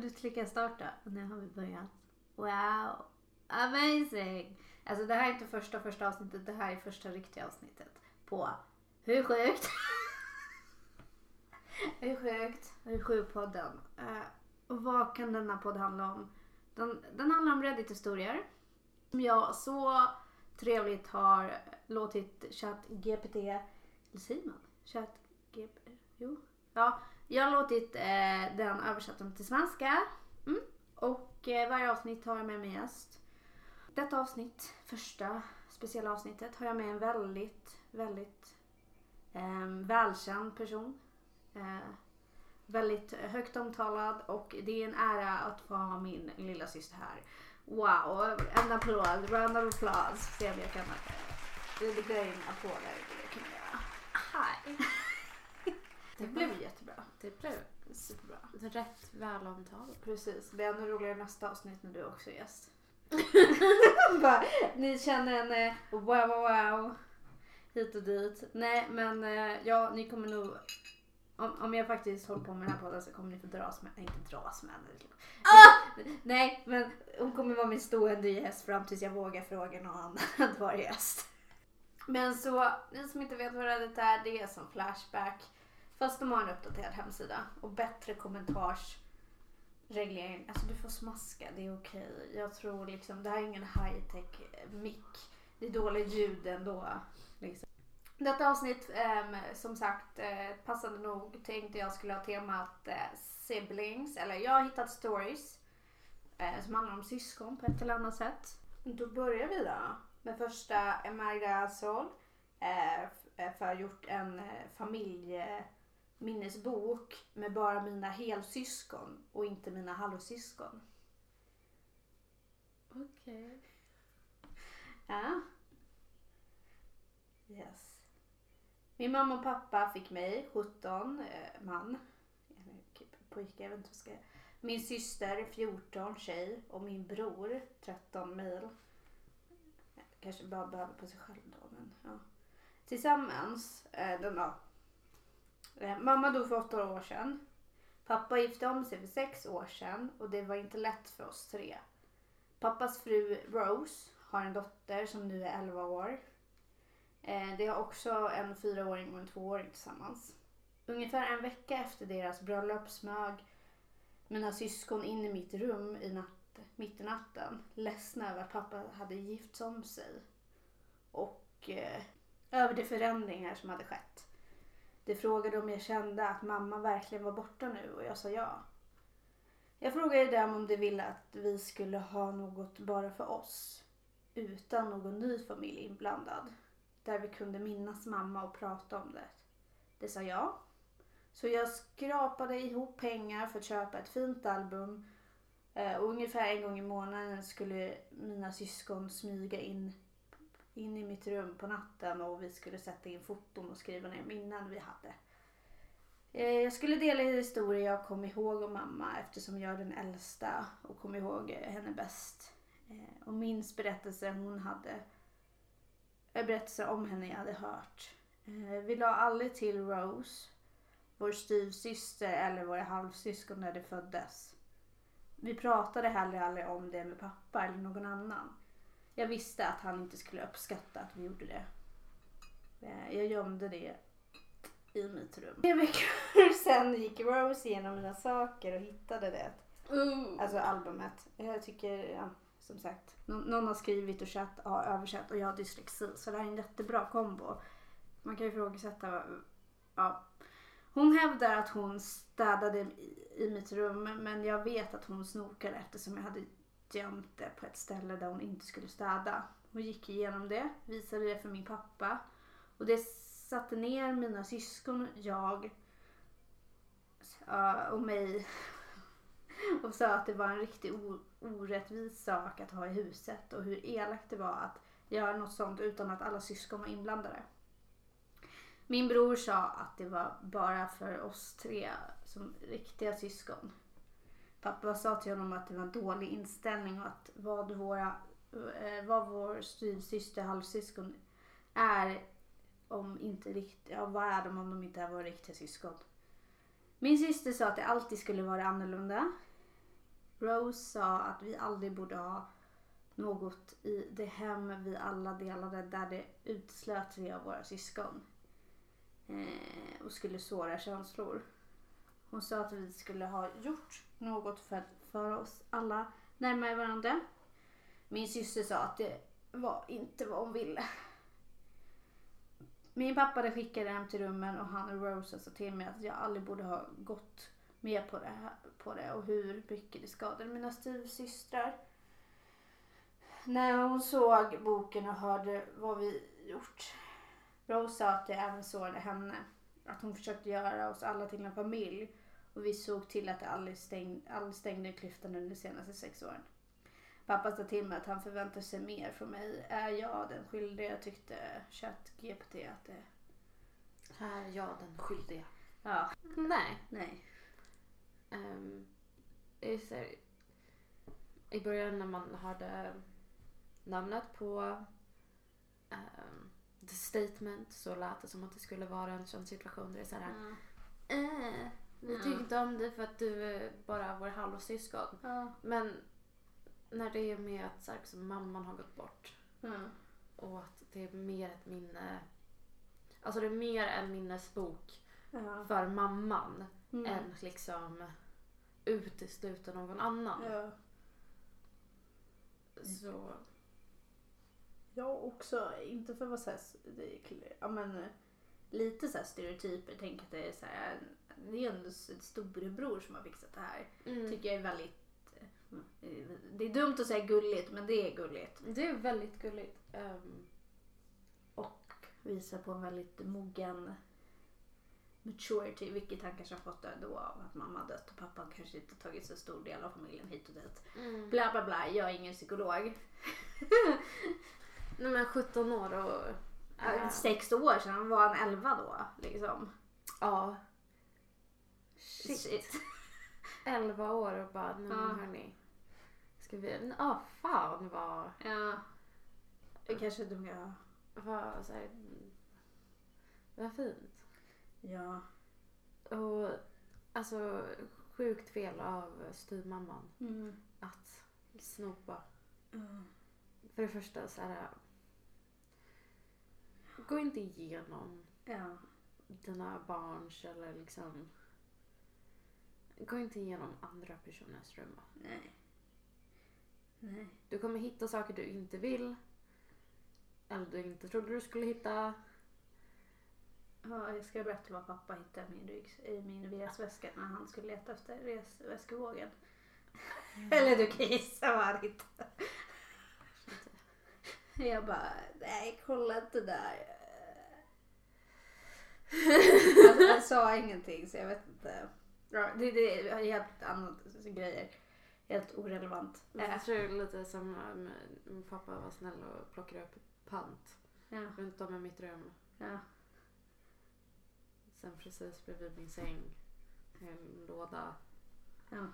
Men du klickar starta och nu har vi börjat. Wow! Amazing! Alltså det här är inte första första avsnittet, det här är första riktiga avsnittet på Hur sjukt? Hur sjukt? Hur sjuk podden? Uh, eh, och vad kan denna podd handla om? Den, den handlar om Reddit-historier. Som jag så trevligt har låtit ChatGPT, eller säger man? ChatGPT? Jo. Ja, jag har låtit eh, den översätta till svenska. Mm. Och eh, varje avsnitt har jag med mig gäst. Detta avsnitt, första speciella avsnittet, har jag med en väldigt, väldigt eh, välkänd person. Eh, väldigt högt omtalad och det är en ära att få ha min lilla syster här. Wow, en applåd, round of applause. Se om jag kan lägga in applåder. Det. Hi. Blev jättebra. Det blev Superbra. rätt väl omtalat. Precis, det blir ännu roligare nästa avsnitt när du också är gäst. Bara, ni känner en eh, wow wow wow hit och dit. Nej men eh, ja, ni kommer nog om, om jag faktiskt håller på med den här podden så kommer ni få dras med, nej inte dras med ah! Nej men hon kommer vara min stående gäst fram tills jag vågar fråga någon annan att vara gäst. Men så, ni som inte vet vad Reddit är, det är som Flashback. Fast de har en uppdaterad hemsida och bättre kommentarsreglering. Alltså du får smaska, det är okej. Jag tror liksom, det här är ingen high tech mick. Det är dåligt ljud ändå. Liksom. Detta avsnitt, eh, som sagt, eh, passande nog tänkte jag skulle ha temat eh, siblings. Eller jag har hittat stories eh, som handlar om syskon på ett eller annat sätt. Då börjar vi då med första Emerga Sol. Eh, eh för att ha gjort en eh, familje familjeminnesbok med bara mina helsyskon och inte mina halvsyskon. Okej. Okay. Ja. Yes. Min mamma och pappa fick mig, 17, eh, man. Typ pojke, jag vet inte vad ska Min syster, 14, tjej. Och min bror, 13, mil. Kanske bara behöver på sig själv då, men ja. Tillsammans, eh, den då. Eh, mamma dog för åtta år sedan. Pappa gifte om sig för sex år sedan och det var inte lätt för oss tre. Pappas fru Rose har en dotter som nu är 11 år. Eh, de har också en fyraåring och en tvååring tillsammans. Ungefär en vecka efter deras bröllop smög mina syskon in i mitt rum i natt, mitt i natten. Ledsna över att pappa hade gift om sig. Och eh, över de förändringar som hade skett. De frågade om jag kände att mamma verkligen var borta nu och jag sa ja. Jag frågade dem om de ville att vi skulle ha något bara för oss. Utan någon ny familj inblandad där vi kunde minnas mamma och prata om det. Det sa ja. Så jag skrapade ihop pengar för att köpa ett fint album. Eh, och ungefär en gång i månaden skulle mina syskon smyga in, in i mitt rum på natten och vi skulle sätta in foton och skriva ner minnen vi hade. Eh, jag skulle dela historier jag kom ihåg om mamma eftersom jag är den äldsta och kom ihåg eh, henne bäst. Eh, och minns berättelser hon hade berättelser om henne jag hade hört. Vi la aldrig till Rose, vår styvsyster eller våra halvsyskon när de föddes. Vi pratade heller aldrig om det med pappa eller någon annan. Jag visste att han inte skulle uppskatta att vi gjorde det. Eh, jag gömde det i mitt rum. Tre veckor sen gick Rose igenom mina saker och hittade det. Uh. Alltså albumet. Jag tycker, ja, som sagt, någon har skrivit och chatt, ja, översatt och jag har dyslexi. Så det här är en jättebra kombo. Man kan ju ifrågasätta, ja. Hon hävdar att hon städade i mitt rum men jag vet att hon snokade eftersom jag hade gömt det på ett ställe där hon inte skulle städa. Hon gick igenom det, visade det för min pappa och det satte ner mina syskon, jag och mig och sa att det var en riktigt orättvis sak att ha i huset och hur elakt det var att göra något sånt utan att alla syskon var inblandade. Min bror sa att det var bara för oss tre som riktiga syskon. Pappa sa till honom att det var en dålig inställning och att vad, våra, eh, vad vår styvsyster halvsyskon är om inte riktigt, ja, vad är de om de inte är våra riktiga syskon? Min syster sa att det alltid skulle vara annorlunda. Rose sa att vi aldrig borde ha något i det hem vi alla delade där det utslöt tre av våra syskon eh, och skulle såra känslor. Hon sa att vi skulle ha gjort något för för oss alla närmare varandra. Min syster sa att det var inte vad hon ville. Min pappa skickade hem till rummen och han och Rosa sa till mig att jag aldrig borde ha gått med på det, här, på det och hur mycket det skadade mina styvsystrar. När hon såg boken och hörde vad vi gjort. Rose sa att det även sårade henne. Att hon försökte göra oss alla till en familj och vi såg till att aldrig stängde, aldrig stängde klyftan under de senaste sex åren. Pappa sa till mig att han förväntar sig mer från mig. Är jag den skyldiga? Tyckte ChatGPT att det... Är jag den skyldiga. Ja, Nej. nej. Um, här, I början när man hörde namnet på ehm, The Statement så lät det som att det skulle vara en sån situation där det är så här. Ja. Eh, vi Ja. tycker inte om dig för att du är bara vår halvsyskon. Ja. Men när det är med att så här, liksom, mamman har gått bort Ja. och att det är mer ett minne. Alltså det är mer en minnesbok för mamman Mm. än liksom utesluta någon annan. Så Jag också, inte för att vara så här, det är, ja, men, lite så stereotyper. Tänk att det är så här, det är ändå en storebror som har fixat det här. mm. Tycker jag är väldigt, eh, det är dumt att säga gulligt men det är gulligt. det är väldigt gulligt. Ehm, Och visar på en väldigt mogen maturity, vilket han kanske har fått då av att mamma har dött och pappan kanske inte tagit så stor del av familjen hit och dit. mm. Bla bla bla, jag är ingen psykolog. Nej men 17 år och... Sex år sedan var han 11 då liksom. Ja. Shit. Shit. 11 år och bara, nej Ja. men hörni. Ska vi... Ja, ah, fan vad... Ja. Kanske gör. Vad, så här, vad fint. Ja. Och alltså sjukt fel av styvmamman Mm. att snopa. Mm. För det första så här. Gå inte igenom Ja. dina barns eller liksom. Gå inte igenom andra personers rum. Nej. Nej. Du kommer hitta saker du inte vill. Eller du inte trodde du skulle hitta. Ja, jag ska berätta vad pappa hittade i min, ryggs- i min resväska när han skulle leta efter resväskevågen. Eller du kan gissa vad han hittade. Jag bara, nej kolla inte där. Han, han sa ingenting så jag vet inte. Ja, det, det är helt annat grejer. Helt orelevant. Äh, Jag tror det är lite som min pappa var snäll och plockade upp pant ja, runt om i mitt rum. ja, Sen precis bredvid min säng. En låda. ja,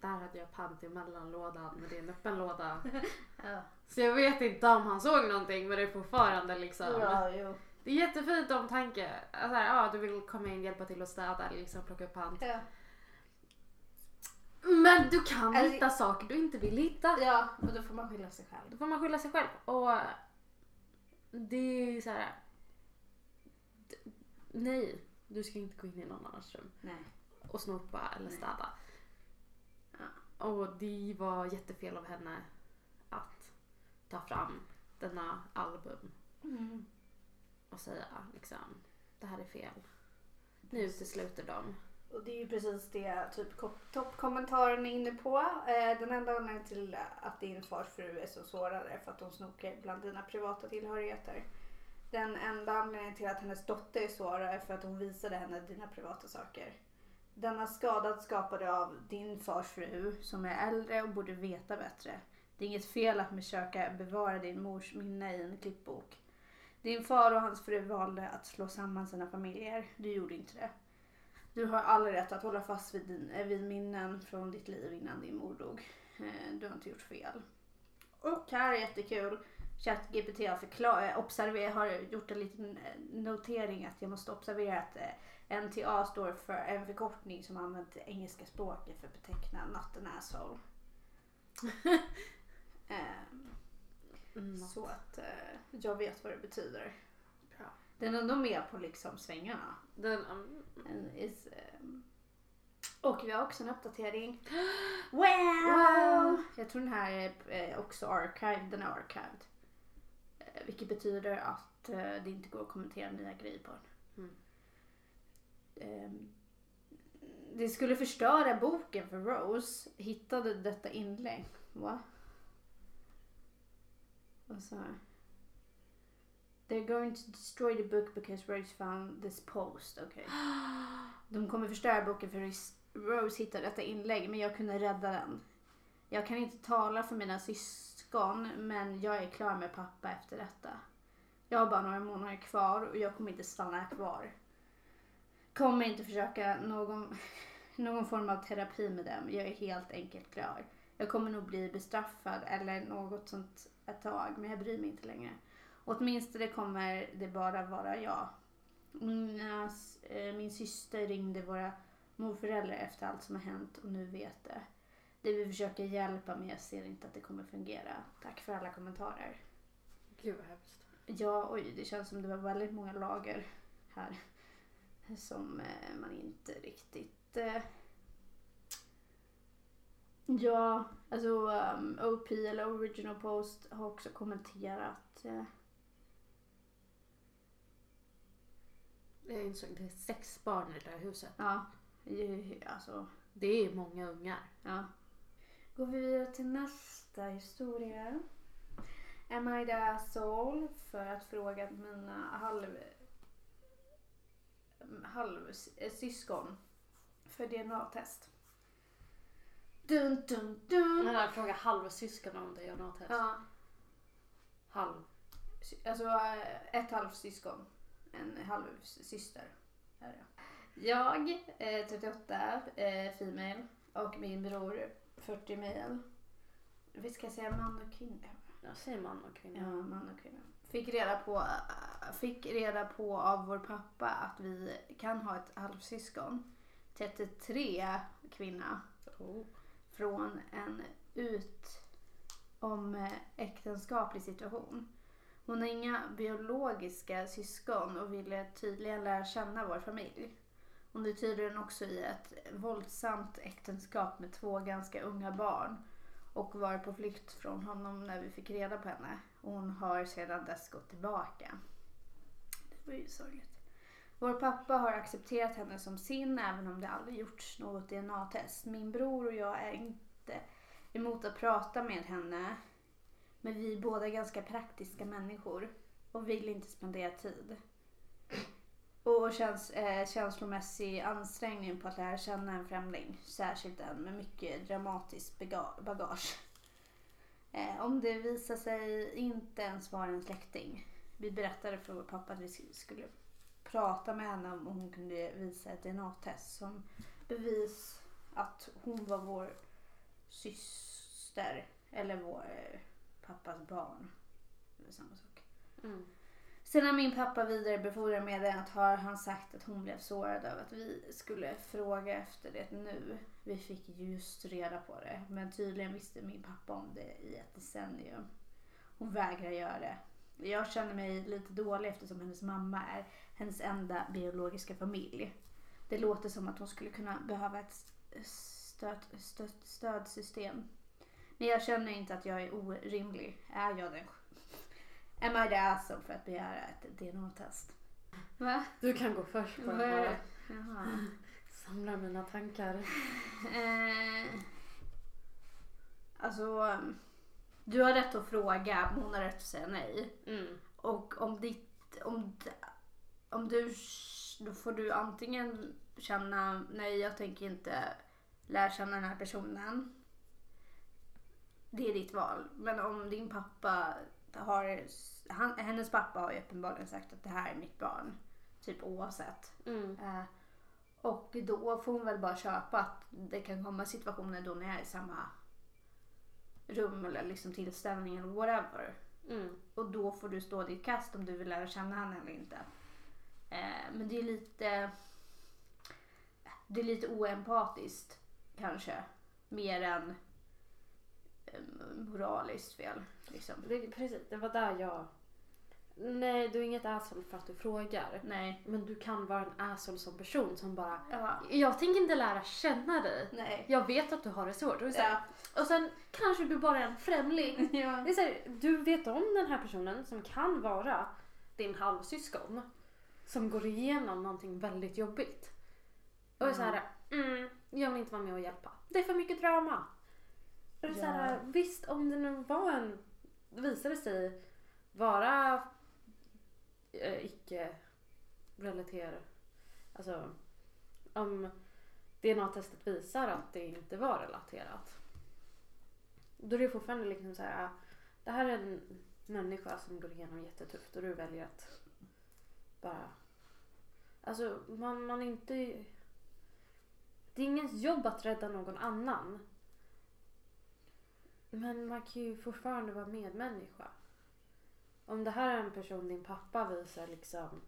Där hade jag pant i mellanlådan men det är en öppen låda. ja. Så jag vet inte om han såg någonting men det är fortfarande liksom. Ja, jo. Det är jättefint omtanke. Alltså, här, ja, du vill komma in, hjälpa till att städa eller liksom plocka upp pant. Ja. Men du kan Alltså- hitta saker du inte vill hitta. ja, och då får man skylla sig själv. Då får man skylla sig själv. Och det är så här. d- Nej, du ska inte gå in i någon annans rum Nej. och snopa eller Nej. städa. Ja. Och det var jättefel av henne att ta fram denna album Mm. och säga liksom det här är fel. Nu utesluter de. Och det är ju precis det typ ko- toppkommentaren är inne på. Eh, den enda anledningen till att din fars fru är så sårad är för att hon snokar bland dina privata tillhörigheter. Den enda anledningen till att hennes dotter är sårad är för att hon visade henne dina privata saker. Denna skada skapade av din fars fru som är äldre och borde veta bättre. Det är inget fel att försöka bevara din mors minne i en klippbok. Din far och hans fru valde att slå samman sina familjer. Du gjorde inte det. Du har all rätt att hålla fast vid, din, eh, vid minnen från ditt liv innan din mor dog. Eh, du har inte gjort fel. Och här är jättekul. ChatGPT har, förklar- observer- har gjort en liten eh, notering att jag måste observera att eh, NTA står för en förkortning som använt det engelska språket för att beteckna not an asshole. Ehm, Mm. så att eh, jag vet vad det betyder. Bra. Den är ändå med på liksom svängarna. Den, um, is, ehm, och vi har också en uppdatering. Wow! Wow! Jag tror den här är eh, också archived. Den är archived. Eh, Vilket betyder att eh, det inte går att kommentera nya grejer på den. Mm. Ehm, Det skulle förstöra boken för Rose. Hittade detta inlägg. Va? Vad sa jag? They're going to destroy the book because Rose found this post. Okej. De kommer förstöra boken för Rose hittade detta inlägg men jag kunde rädda den. Jag kan inte tala för mina syskon men jag är klar med pappa efter detta. Jag har bara några månader kvar och jag kommer inte stanna kvar. Kommer inte försöka någon, någon form av terapi med dem. Jag är helt enkelt klar. Jag kommer nog bli bestraffad eller något sånt ett tag men jag bryr mig inte längre. Åtminstone kommer det bara vara jag. Mina, eh, min syster ringde våra morföräldrar efter allt som har hänt och nu vet det. Det vi försöker hjälpa men jag ser inte att det kommer fungera. Tack för alla kommentarer. Gud vad hemskt. Ja, oj, det känns som det var väldigt många lager här. Som eh, man inte riktigt... Eh... Ja, alltså um, OP eller Original Post har också kommenterat. Eh... Jag insåg det är sex barn i det där huset. Ja, alltså... Det är många ungar. Ja. Går vi vidare till nästa historia. Am I the asshole? För att fråga mina halv... halvsyskon för DNA-test. Dun, dun, dun. Men jag frågar halvsyskon om DNA-test. Ja, Halv. alltså eh, ett halvsyskon. En halvsyster. Är det. Jag, eh, 38, eh, female. Och min bror, 40 male. Vi ska säga man och kvinna. Jag säger man och kvinna. Ja, man och kvinna. Fick reda, på, fick reda på av vår pappa att vi kan ha ett halvsyskon. 33 kvinna. Oh. Från en utom eh, äktenskaplig situation. Hon har inga biologiska syskon och ville tydligen lära känna vår familj. Hon är tydligen också i ett våldsamt äktenskap med två ganska unga barn och var på flykt från honom när vi fick reda på henne. Och hon har sedan dess gått tillbaka. Det var ju sorgligt. Vår pappa har accepterat henne som sin även om det aldrig gjorts något DNA-test. Min bror och jag är inte emot att prata med henne. Men vi är båda ganska praktiska människor och vill inte spendera tid. Och känns eh, känslomässig ansträngning på att lära känna en främling. Särskilt en med mycket dramatiskt bagage. Eh, om det visar sig inte ens vara en släkting. Vi berättade för vår pappa att vi skulle prata med henne om hon kunde visa ett DNA-test som bevis att hon var vår syster eller vår eh, pappas barn. Det är samma sak. Mm. Sen när min pappa vidarebefordrar meddelandet har han sagt att hon blev sårad över att vi skulle fråga efter det nu. Vi fick just reda på det. Men tydligen visste min pappa om det i ett decennium. Hon vägrar göra det. Jag känner mig lite dålig eftersom hennes mamma är hennes enda biologiska familj. Det låter som att hon skulle kunna behöva ett stöd, stöd, stödsystem. Men jag känner inte att jag är orimlig. Är jag den Am I the asshole för att begära ett DNA-test? Va? Du kan gå först på den här. Jaha. Samla mina tankar. Eh, alltså, du har rätt att fråga, men hon har rätt att säga nej. Mm. Och om ditt, om, om du, då får du antingen känna nej, jag tänker inte lära känna den här personen. Det är ditt val. Men om din pappa har, han, hennes pappa har ju uppenbarligen sagt att det här är mitt barn. Typ oavsett. Mm. Eh, och då får hon väl bara köpa att det kan komma situationer då ni är i samma rum eller liksom tillställning eller whatever. Mm. Och då får du stå ditt kast om du vill lära känna henne eller inte. Eh, men det är lite... Det är lite oempatiskt kanske. Mer än moraliskt fel. Liksom. Det, precis, det var där jag... Nej, du är inget asshole för att du frågar. Nej. Men du kan vara en asshole som person som bara... Ja. Jag tänker inte lära känna dig. Nej. Jag vet att du har det svårt. Och, så här, Ja. och sen kanske du bara är en främling. ja. Det är så här, du vet om den här personen som kan vara din halvsyskon. Som går igenom någonting väldigt jobbigt. Och är så här, mm, jag vill inte vara med och hjälpa. Det är för mycket drama. Är så här, Ja. visst om det nu var en, visade sig vara eh, icke relater, alltså om DNA-testet visar att det inte var relaterat. Då är det fortfarande liksom så här, det här är en människa som går igenom jättetufft och du väljer att bara, alltså man, man är inte, det är ingens jobb att rädda någon annan. Men man kan ju fortfarande vara medmänniska. Om det här är en person din pappa visar liksom,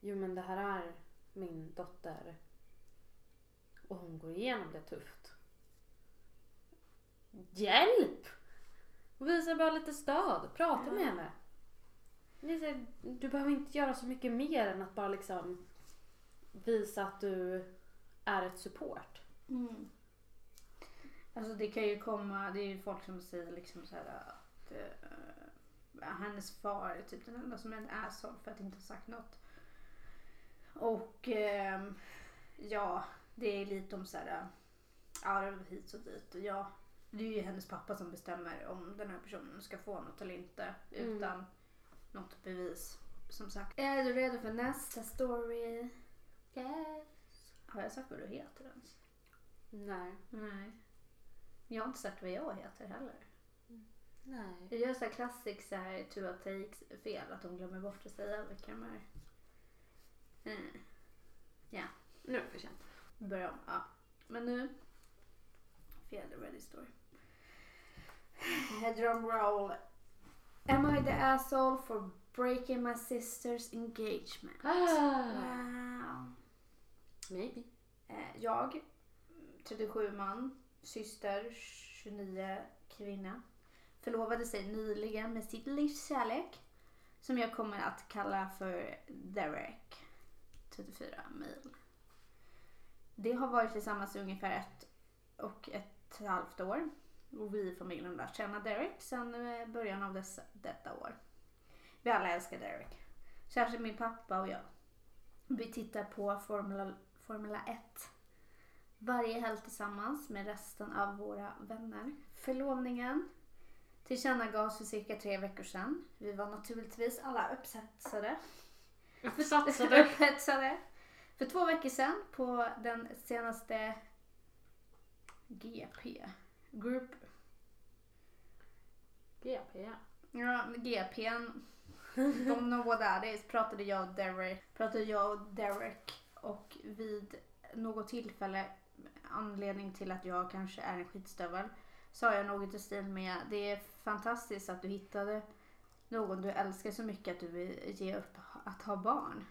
jo men det här är min dotter och hon går igenom det tufft. Hjälp! Visa bara lite stöd, prata med henne. Du behöver inte göra så mycket mer än att bara liksom visa att du är ett support. Mm. Alltså det kan ju komma, det är ju folk som säger liksom så här att eh, hennes far är typ den enda som är en asshole för att inte ha sagt något. Och ehm, ja, det är lite om så här, det var hit och dit och ja, det är ju hennes pappa som bestämmer om den här personen ska få något eller inte Mm. utan något bevis. Som sagt. Är du redo för nästa story? Yes. Har jag sagt vad du heter ens? Nej. Nej. Jag har inte sagt vad jag heter heller. Nej. Jag gör så här klassisk så här two takes fel. Att de glömmer bort att säga vilka de är. Mm. Nu är det för sent. Börja om. Ja. Men nu. Fel ready story. Drum roll. Am I the asshole for breaking my sister's engagement? Wow. Maybe. Eh, Jag, 37 man, syster, 29 kvinna, förlovade sig nyligen med sitt livs kärlek som jag kommer att kalla för Derek, 34 mil. De har varit tillsammans i ungefär ett och ett halvt år och vi i familjen har lärt känna Derek sedan eh, början av dessa, detta år. Vi alla älskar Derek, särskilt min pappa och jag. Vi tittar på Formula, Formula 1 varje helg tillsammans med resten av våra vänner. Förlovningen tillkännagavs för cirka tre veckor sedan. Vi var naturligtvis alla upphetsade. Försatsade. upphetsade. För två veckor sedan på den senaste GP. Group. GP ja. Ja, GPn. Know what that is. Pratade jag och Derek. Pratade jag och Derek. Och vid något tillfälle anledning till att jag kanske är en skitstövel sa jag något i stil med det är fantastiskt att du hittade någon du älskar så mycket att du vill ge upp att ha barn.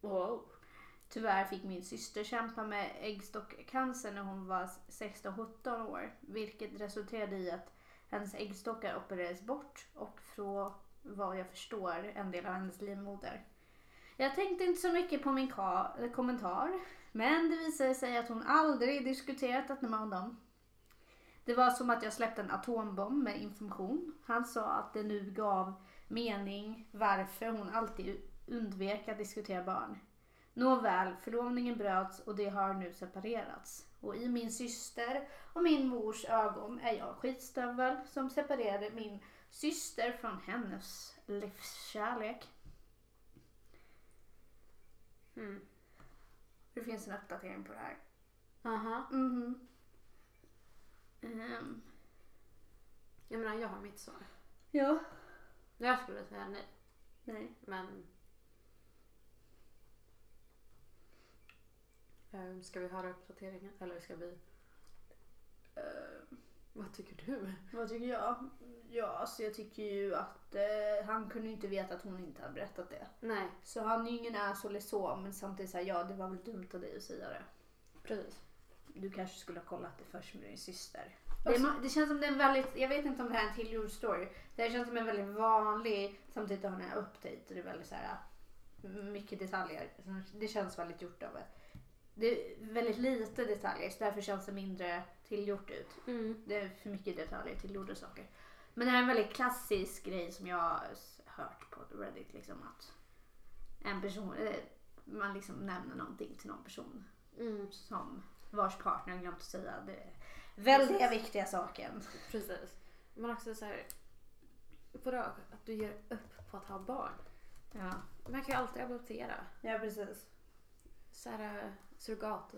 Wow. Tyvärr fick min syster kämpa med äggstockcancer när hon var 16-17 år. Vilket resulterade i att hennes äggstockar opererades bort och från vad jag förstår en del av hennes livmoder. Jag tänkte inte så mycket på min eh, kommentar. Men det visade sig att hon aldrig diskuterat detta med honom. Det var som att jag släppte en atombomb med information. Han sa att det nu gav mening varför hon alltid undvek att diskutera barn. Nåväl, förlovningen bröts och det har nu separerats. Och i min syster och min mors ögon är jag skitstövel som separerade min syster från hennes livskärlek. Mm. Det finns en uppdatering på det här. Aha. Mhm. Ehm, Jag menar jag har mitt svar. ja. Jag skulle säga nej. Nej. Men... Ehm, ska vi höra uppdateringen? Eller ska vi... Ehm, Vad tycker du? Vad tycker jag? Ja, alltså jag tycker ju att eh, han kunde inte veta att hon inte hade berättat det. Nej, Så han är ju ingen asshole så, men samtidigt säger ja det var väl dumt av dig att säga det. precis. Du kanske skulle ha kollat det först med din syster. Det, är, ma- det känns som det är en väldigt, jag vet inte om det här är en tillgjord story. Det här känns som en väldigt vanlig, samtidigt har den här update och det är väldigt så här mycket detaljer. Det känns väldigt gjort av det. Är väldigt lite detaljer så därför känns det mindre tillgjort ut. Mm. Det är för mycket detaljer till gjorda saker. Men det här är en väldigt klassisk grej som jag har hört på Reddit. Liksom, att en person, eh, man liksom nämner någonting till någon person Mm. som vars partner har glömt att säga det väldigt viktiga saken. Precis. Men också så här. Vadå? Att du ger upp på att ha barn. Ja, Man kan ju alltid adoptera. ja precis. Så här, surrogat.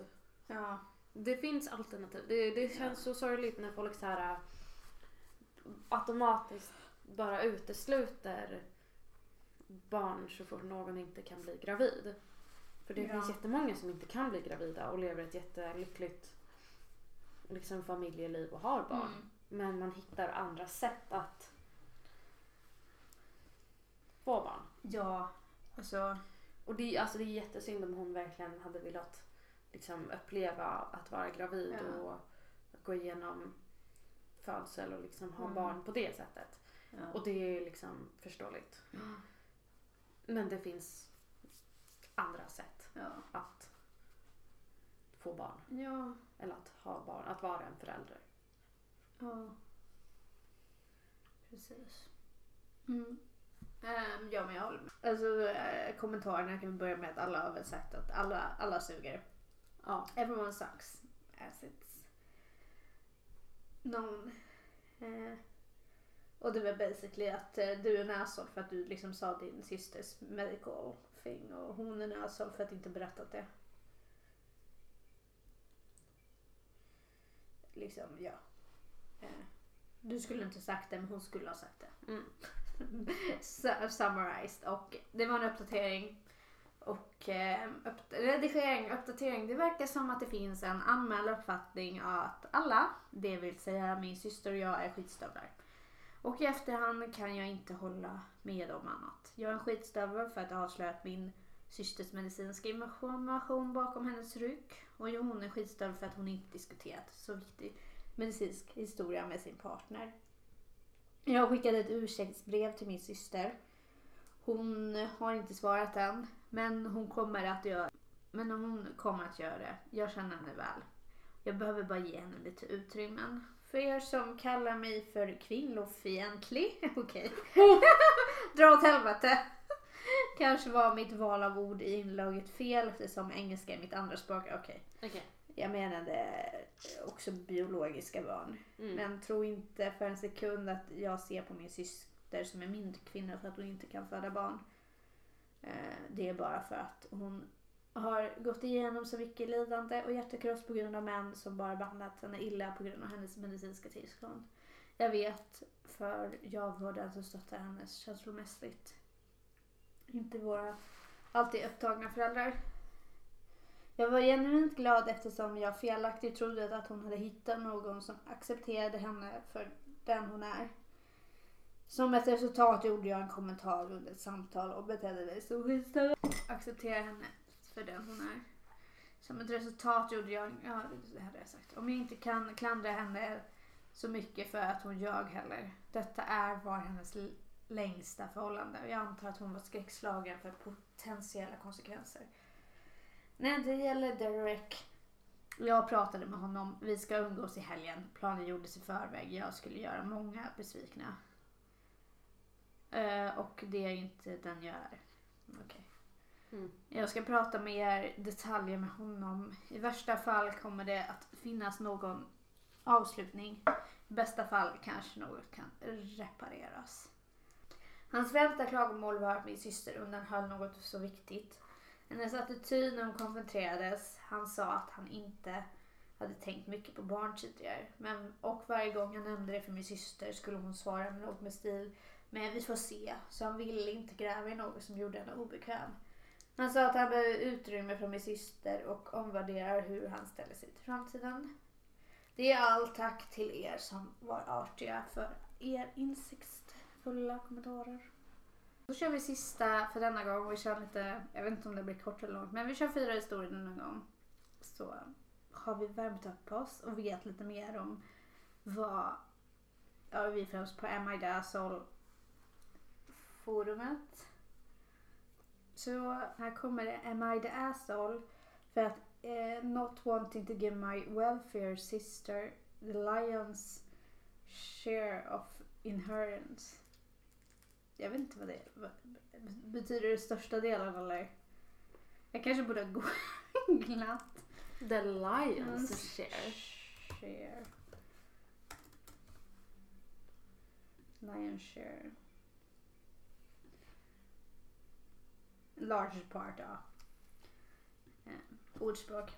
Ja, Det finns alternativ. Det, det känns så sorgligt när folk så här äh, automatiskt bara utesluter barn så fort någon inte kan bli gravid. För det Ja. finns jättemånga som inte kan bli gravida och lever ett jättelyckligt liksom, familjeliv och har barn. Mm. Men man hittar andra sätt att få barn. ja alltså Och det, alltså, det är jättesynd om hon verkligen hade velat liksom, uppleva att vara gravid Ja. och gå igenom födsel och liksom ha Mm. barn på det sättet. ja. Och det är liksom förståeligt. Men det finns andra sätt ja. att få barn. ja. Eller att ha barn, att vara en förälder. Ja. Precis. Mm. Ehm, ja men jag håller med. Alltså eh, kommentarerna kan vi börja med att alla har väl sagt att alla, alla suger. Ja. Everyone sucks as it's known. Eh, och det var basically att eh, du är en asshole för att du liksom sa din systers medical thing och hon är en asshole för att inte berättat det. Liksom, ja. Eh, du skulle inte sagt det men hon skulle ha sagt det. Mm. Su- Summarized och det var en uppdatering. Och eh, upp, redigering, uppdatering. Det verkar som att det finns en anmäld uppfattning att alla, det vill säga min syster och jag, är skitstövlar. Och i efterhand kan jag inte hålla med om annat. Jag är en skitstövel för att ha avslöjat min systers medicinska information bakom hennes rygg. Och hon är skitstövel för att hon inte diskuterat så viktig medicinsk historia med sin partner. Jag har skickat ett ursäktsbrev till min syster. Hon har inte svarat än, men hon kommer att göra men hon kommer att göra det. Jag känner henne väl. Jag behöver bara ge henne lite utrymmen. För er som kallar mig för kvinnofientlig, okej. Dra åt helvete. Kanske var mitt val av ord i inlaget fel eftersom engelska är mitt andra språk. Okej. Okej. Jag menade också biologiska barn. Mm. Men tro inte för en sekund att jag ser på min syster som är mindre kvinna för att hon inte kan föda barn. Eh, det är bara för att hon har gått igenom så mycket lidande och hjärtekross på grund av män som bara behandlat henne illa på grund av hennes medicinska tillstånd. Jag vet för jag var den som stöttade henne känslomässigt. Inte våra alltid upptagna föräldrar. Jag var genuint glad eftersom jag felaktigt trodde att hon hade hittat någon som accepterade henne för den hon är. Som ett resultat gjorde jag en kommentar under ett samtal och betedde mig så skitstövel. Acceptera henne för den hon är. Som ett resultat gjorde jag, ja det hade jag sagt. Om jag inte kan klandra henne så mycket för att hon ljög heller. Detta är var hennes längsta förhållande och jag antar att hon var skräckslagen för potentiella konsekvenser. När det gäller Derek. Jag pratade med honom. Vi ska umgås i helgen. Planen gjordes i förväg. Jag skulle göra många besvikna. Eh, och det är inte den jag är. Okej. Mm. Jag ska prata mer detaljer med honom. I värsta fall kommer det att finnas någon avslutning. I bästa fall kanske något kan repareras. Hans främsta klagomål var att min syster undanhöll något så viktigt. Hennes attityd när hon konfronterades. Han sa att han inte hade tänkt mycket på barn tidigare. Men, och varje gång jag nämnde det för min syster skulle hon svara med något med stil. Men vi får se. Så han ville inte gräva i något som gjorde henne obekväm. Han sa att han behöver utrymme från min syster och omvärderar hur han ställer sig till framtiden. Det är allt tack till er som var artiga för er insiktsfulla kommentarer. Då kör vi sista för denna gång. Vi kör lite, jag vet inte om det blir kort eller långt, men vi kör fyra historier denna gång. Så har vi värmt upp oss och vet lite mer om vad, ja vi är främst på Am I the forumet. Så här kommer det Am I the Asshole för att eh, not wanting to give my welfare sister the lion's share of inheritance. Jag vet inte vad det vad, betyder. det största delen eller? Jag kanske borde ha googlat. The Lions share. Share. Lion share. Large part, ja. Eh, ordspråk.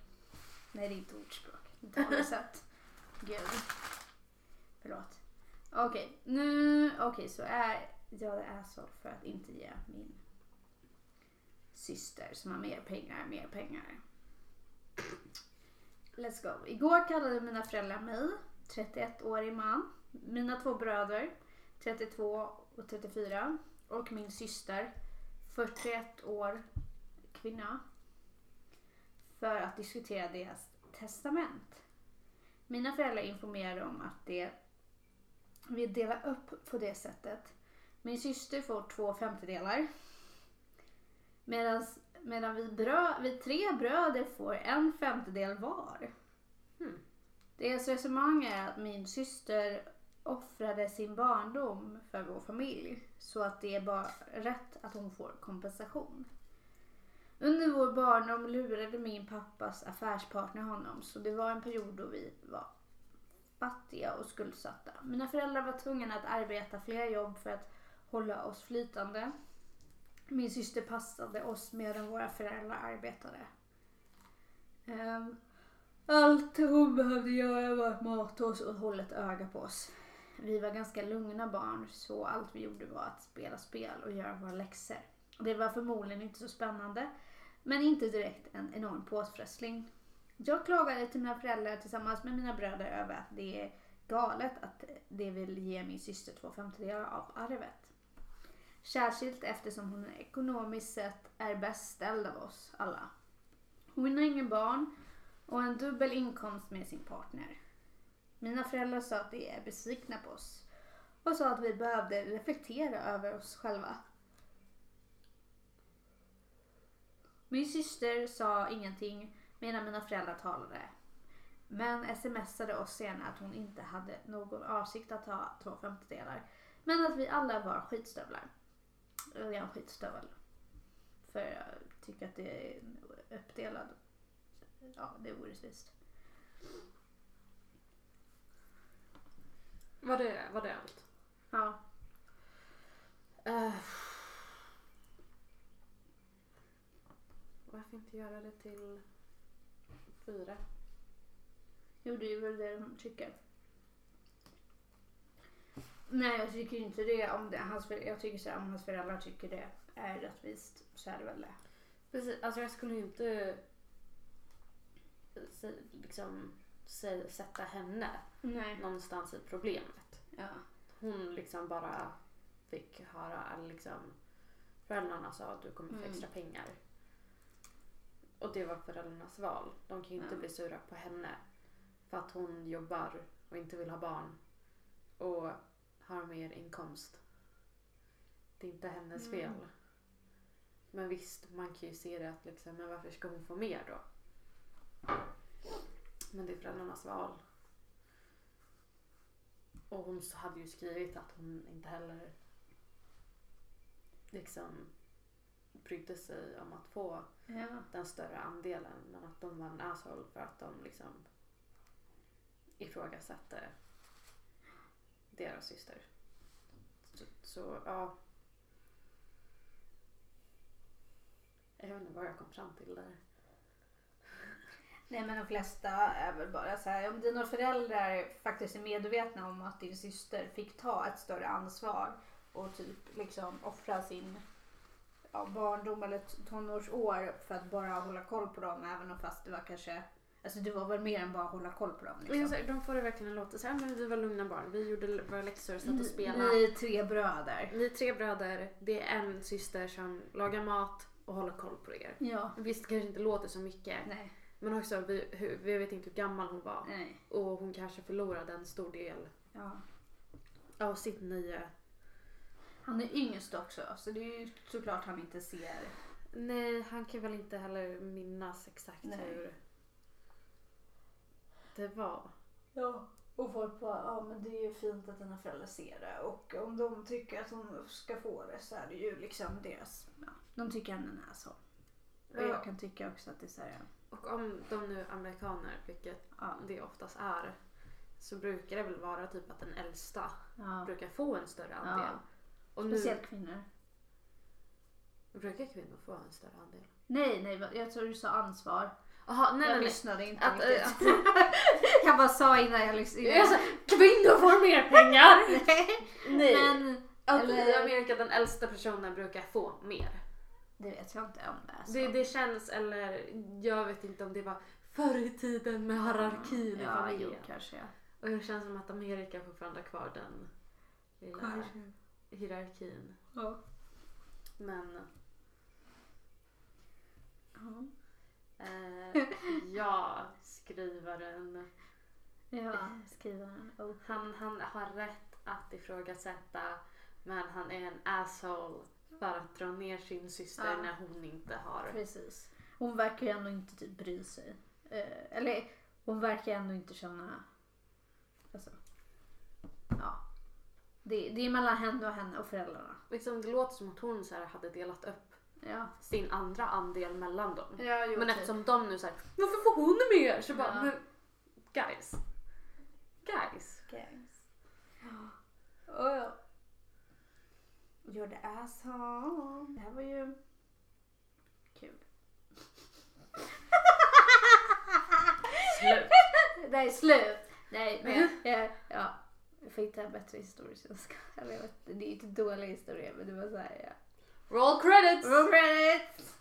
Nej, det är inte ordspråk. Talesätt. Gud. Förlåt. Okej, nu... Okej, så är jag det asshole för att inte ge min syster som har mer pengar, mer pengar. Let's go. Igår kallade mina föräldrar mig, 31-årig man, mina två bröder, 32 och 34 och min syster, 41 år kvinna, för att diskutera deras testament. Mina föräldrar informerade om att det vi delar upp på det sättet. Min syster får två femtedelar. Medan, medan vi, brö, vi tre bröder får en femtedel var. Hmm. Deras resonemang är att min syster offrade sin barndom för vår familj. Så att det är bara rätt att hon får kompensation. Under vår barndom lurade min pappas affärspartner honom så det var en period då vi var fattiga och skuldsatta. Mina föräldrar var tvungna att arbeta flera jobb för att hålla oss flytande. Min syster passade oss medan våra föräldrar arbetade. Ehm, allt hon behövde göra var att mata oss och hålla ett öga på oss. Vi var ganska lugna barn så allt vi gjorde var att spela spel och göra våra läxor. Det var förmodligen inte så spännande men inte direkt en enorm påfrestning. Jag klagade till mina föräldrar tillsammans med mina bröder över att det är galet att de vill ge min syster två femtedelar av arvet. Särskilt eftersom hon ekonomiskt sett är bäst ställd av oss alla. Hon har ingen barn och en dubbel inkomst med sin partner. Mina föräldrar sa att de är besvikna på oss och sa att vi behövde reflektera över oss själva. Min syster sa ingenting medan mina föräldrar talade. Men smsade oss senare att hon inte hade någon avsikt att ta två femtedelar. Men att vi alla var skitstövlar. Jag är en skitstövel. För jag tycker att det är uppdelad. Ja, det är orättvist. Var det, var det allt? Ja. Uh, varför inte göra det till fyra? Jo, det är väl det de tycker. Nej, jag tycker inte det. Om det hans, jag tycker så här, om hans föräldrar tycker det är rättvist så är det väl det. Precis, alltså jag skulle ju inte sä- liksom sätta henne Nej. någonstans i problemet. Ja. Hon liksom bara fick höra liksom föräldrarna sa att du kommer få Mm. extra pengar. Och det var föräldrarnas val. De kan ju inte Ja. bli sura på henne för att hon jobbar och inte vill ha barn och har mer inkomst. Det är inte hennes Mm. fel. Men visst, man kan ju se det att liksom, men varför ska hon få mer då? Men det är föräldrarnas val. Och hon hade ju skrivit att hon inte heller liksom brydde sig om att få Ja. den större andelen men att de var en asshole för att de liksom ifrågasatte deras syster. Så, så ja. Jag vet inte vad jag kom fram till där. Nej men de flesta är väl bara så här, om dina föräldrar faktiskt är medvetna om att din syster fick ta ett större ansvar och typ liksom offra sin ja, barndom eller tonårsår för att bara hålla koll på dem även om fast det var kanske Alltså du var väl mer än bara att hålla koll på dem Liksom. De får det verkligen låta så här, men vi var lugna barn. Vi gjorde våra läxor, satt och Ni, spelade. ni är tre bröder. Ni är tre bröder, det är en syster som lagar mat och håller koll på er. Ja. Visst, det kanske inte låter så mycket. Nej. Men också, vi, hur, vi vet inte hur gammal hon var. Nej. Och hon kanske förlorade en stor del Ja. av sitt nöje. Han är yngst också så det är ju såklart han inte ser. Nej, han kan väl inte heller minnas exakt Nej. hur det var. Ja. Och folk bara, ja men det är ju fint att dina föräldrar ser det och om de tycker att hon ska få det så är det ju liksom deras, ja, de tycker han är så. Och Ja. jag kan tycka också att det är så här, Och om de nu är amerikaner, vilket ja. det oftast är, så brukar det väl vara typ att den äldsta ja. brukar få en större andel. Och nu Speciellt kvinnor. brukar kvinnor få en större andel. Nej, nej, jag tror du sa ansvar. Jaha, nej jag nej nej. lyssnade inte Att, riktigt. äh, jag bara sa innan jag lyssnade. Sa, kvinnor får mer pengar! Nej. Men Att Eller- I Amerika den äldsta personen brukar få mer. Det vet jag inte om det är så. Det, det känns, eller jag vet inte om det var förr i tiden med hierarkin i ja, jo, familjen. kanske ja. Och det känns som att Amerika fortfarande har kvar den lilla hierarkin. Ja. Men Ja. eh, ja, skrivaren. Ja, skrivaren. Oh. Han, han har rätt att ifrågasätta men han är en asshole för att dra ner sin syster Ja. när hon inte har. Precis. Hon verkar ju ändå inte typ bry sig. Eh, eller hon verkar ändå inte känna... Alltså, ja. Det, det är mellan henne och henne och föräldrarna. Liksom, det låter som att hon så här hade delat upp Ja. sin andra andel mellan dem. ja Men eftersom de nu säger varför får hon mer? Så bara, Ja. men guys. Guys. Gangs. Oh, ja. You're the asshole. Det här var ju kul. Slut. Är slut. Nej, men jag, ja, jag får hitta en bättre historia. så jag ska- Eller jag vet, inte, det är ju inte dålig historia men det var såhär ja. Roll credits! Roll credits!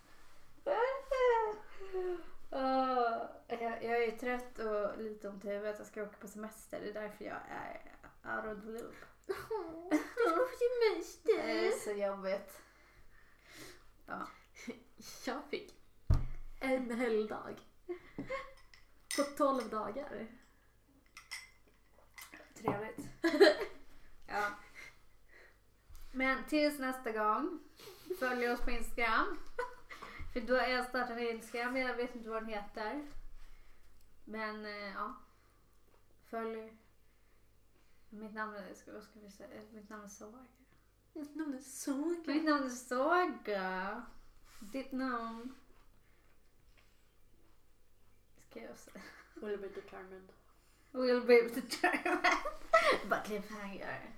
Åh, jag, jag är trött och lite ont i huvudet. Jag ska åka på semester. Det är därför jag är out of the loop. Du ska få Det är så jobbigt. Ja. Jag fick en helgdag. På 12 dagar. Trevligt. ja. Men tills nästa gång. Följ oss på Instagram. För då har jag startat en Instagram. Jag vet inte vad den heter. Men eh, ja. Följ. Mitt namn är, ska, vad ska vi säga? Mitt namn är Saga. Mitt namn är Saga. Mitt namn är Saga. Ditt namn. Ska jag säga. Will be determined. Will be determined. Bara cliffhanger.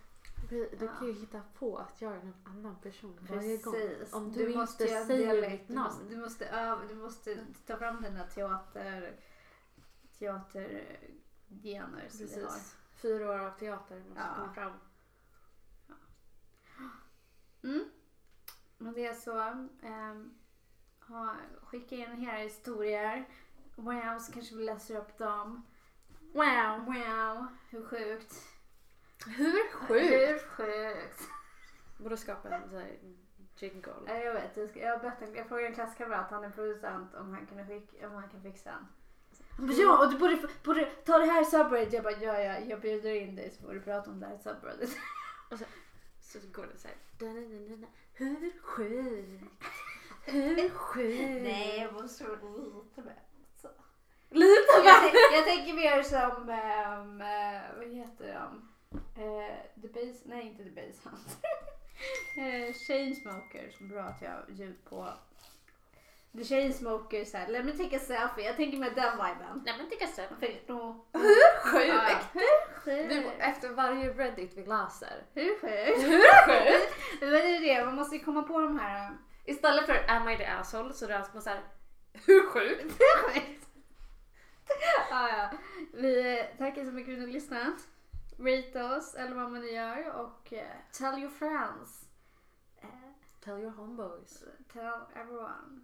Du, du kan ju hitta på att göra en annan person varje gång. Precis. Om du, måste inte säger dialekt. mitt Du namn. måste, du, måste öva, du måste ta fram dina teater, teatergener som vi har. Fyra år av teater måste Ja. komma fram. Mm. Men det är så. Um, ha, skicka in era historier. Wow, så kanske vi läser upp dem. Wow, wow. Hur sjukt. Hur Hur sjukt. Borde skapa en sån här jingle. Ja, Jag vet, jag, jag, jag frågade en klasskamrat, han är producent, om han, kunde skicka, om han kan fixa den. Han bara, ja, och du borde, borde ta det här subreddit. Jag bara, ja, ja, jag bjuder in dig så får du prata om det här subreddit. Så går det så här. Hur sjukt? Hur sjukt? Nej, jag måste vara lite bättre. Lite Jag, va? tän- jag tänker mer som, ehm, eh, vad heter de? Eh, the Base, nej inte The Base Hunter. uh, Chainsmokers, bra att jag har ljud på. The Chainsmokers, såhär, let me take a selfie. Jag tänker med den viben. Nej men tycker så. För då- Hur sjukt? Sjukt? efter varje Reddit vi läser. Hur sjukt? Hur sjukt? Men det är det, man måste ju komma på de här. um, Istället för am I the asshole så läser man såhär. Hur sjukt? Hur sjukt? ja, ja. Vi eh, tackar så mycket för att ni har lyssnat. Rate oss eller vad man nu gör och eh, tell your friends. Eh, Tell your homeboys. tell everyone.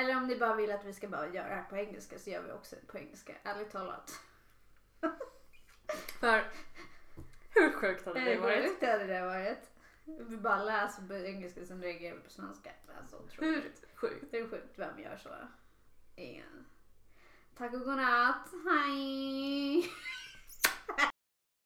Eller om ni bara vill att vi ska bara göra det här på engelska så gör vi också det på engelska. Ärligt talat. För hur sjukt hade det Hur varit? sjukt hade det varit? Vi bara läser på engelska sen reagerar vi på svenska. Alltså. Hur sjukt? Det är sjukt vem gör så. Ingen. Tack och godnatt. Hej!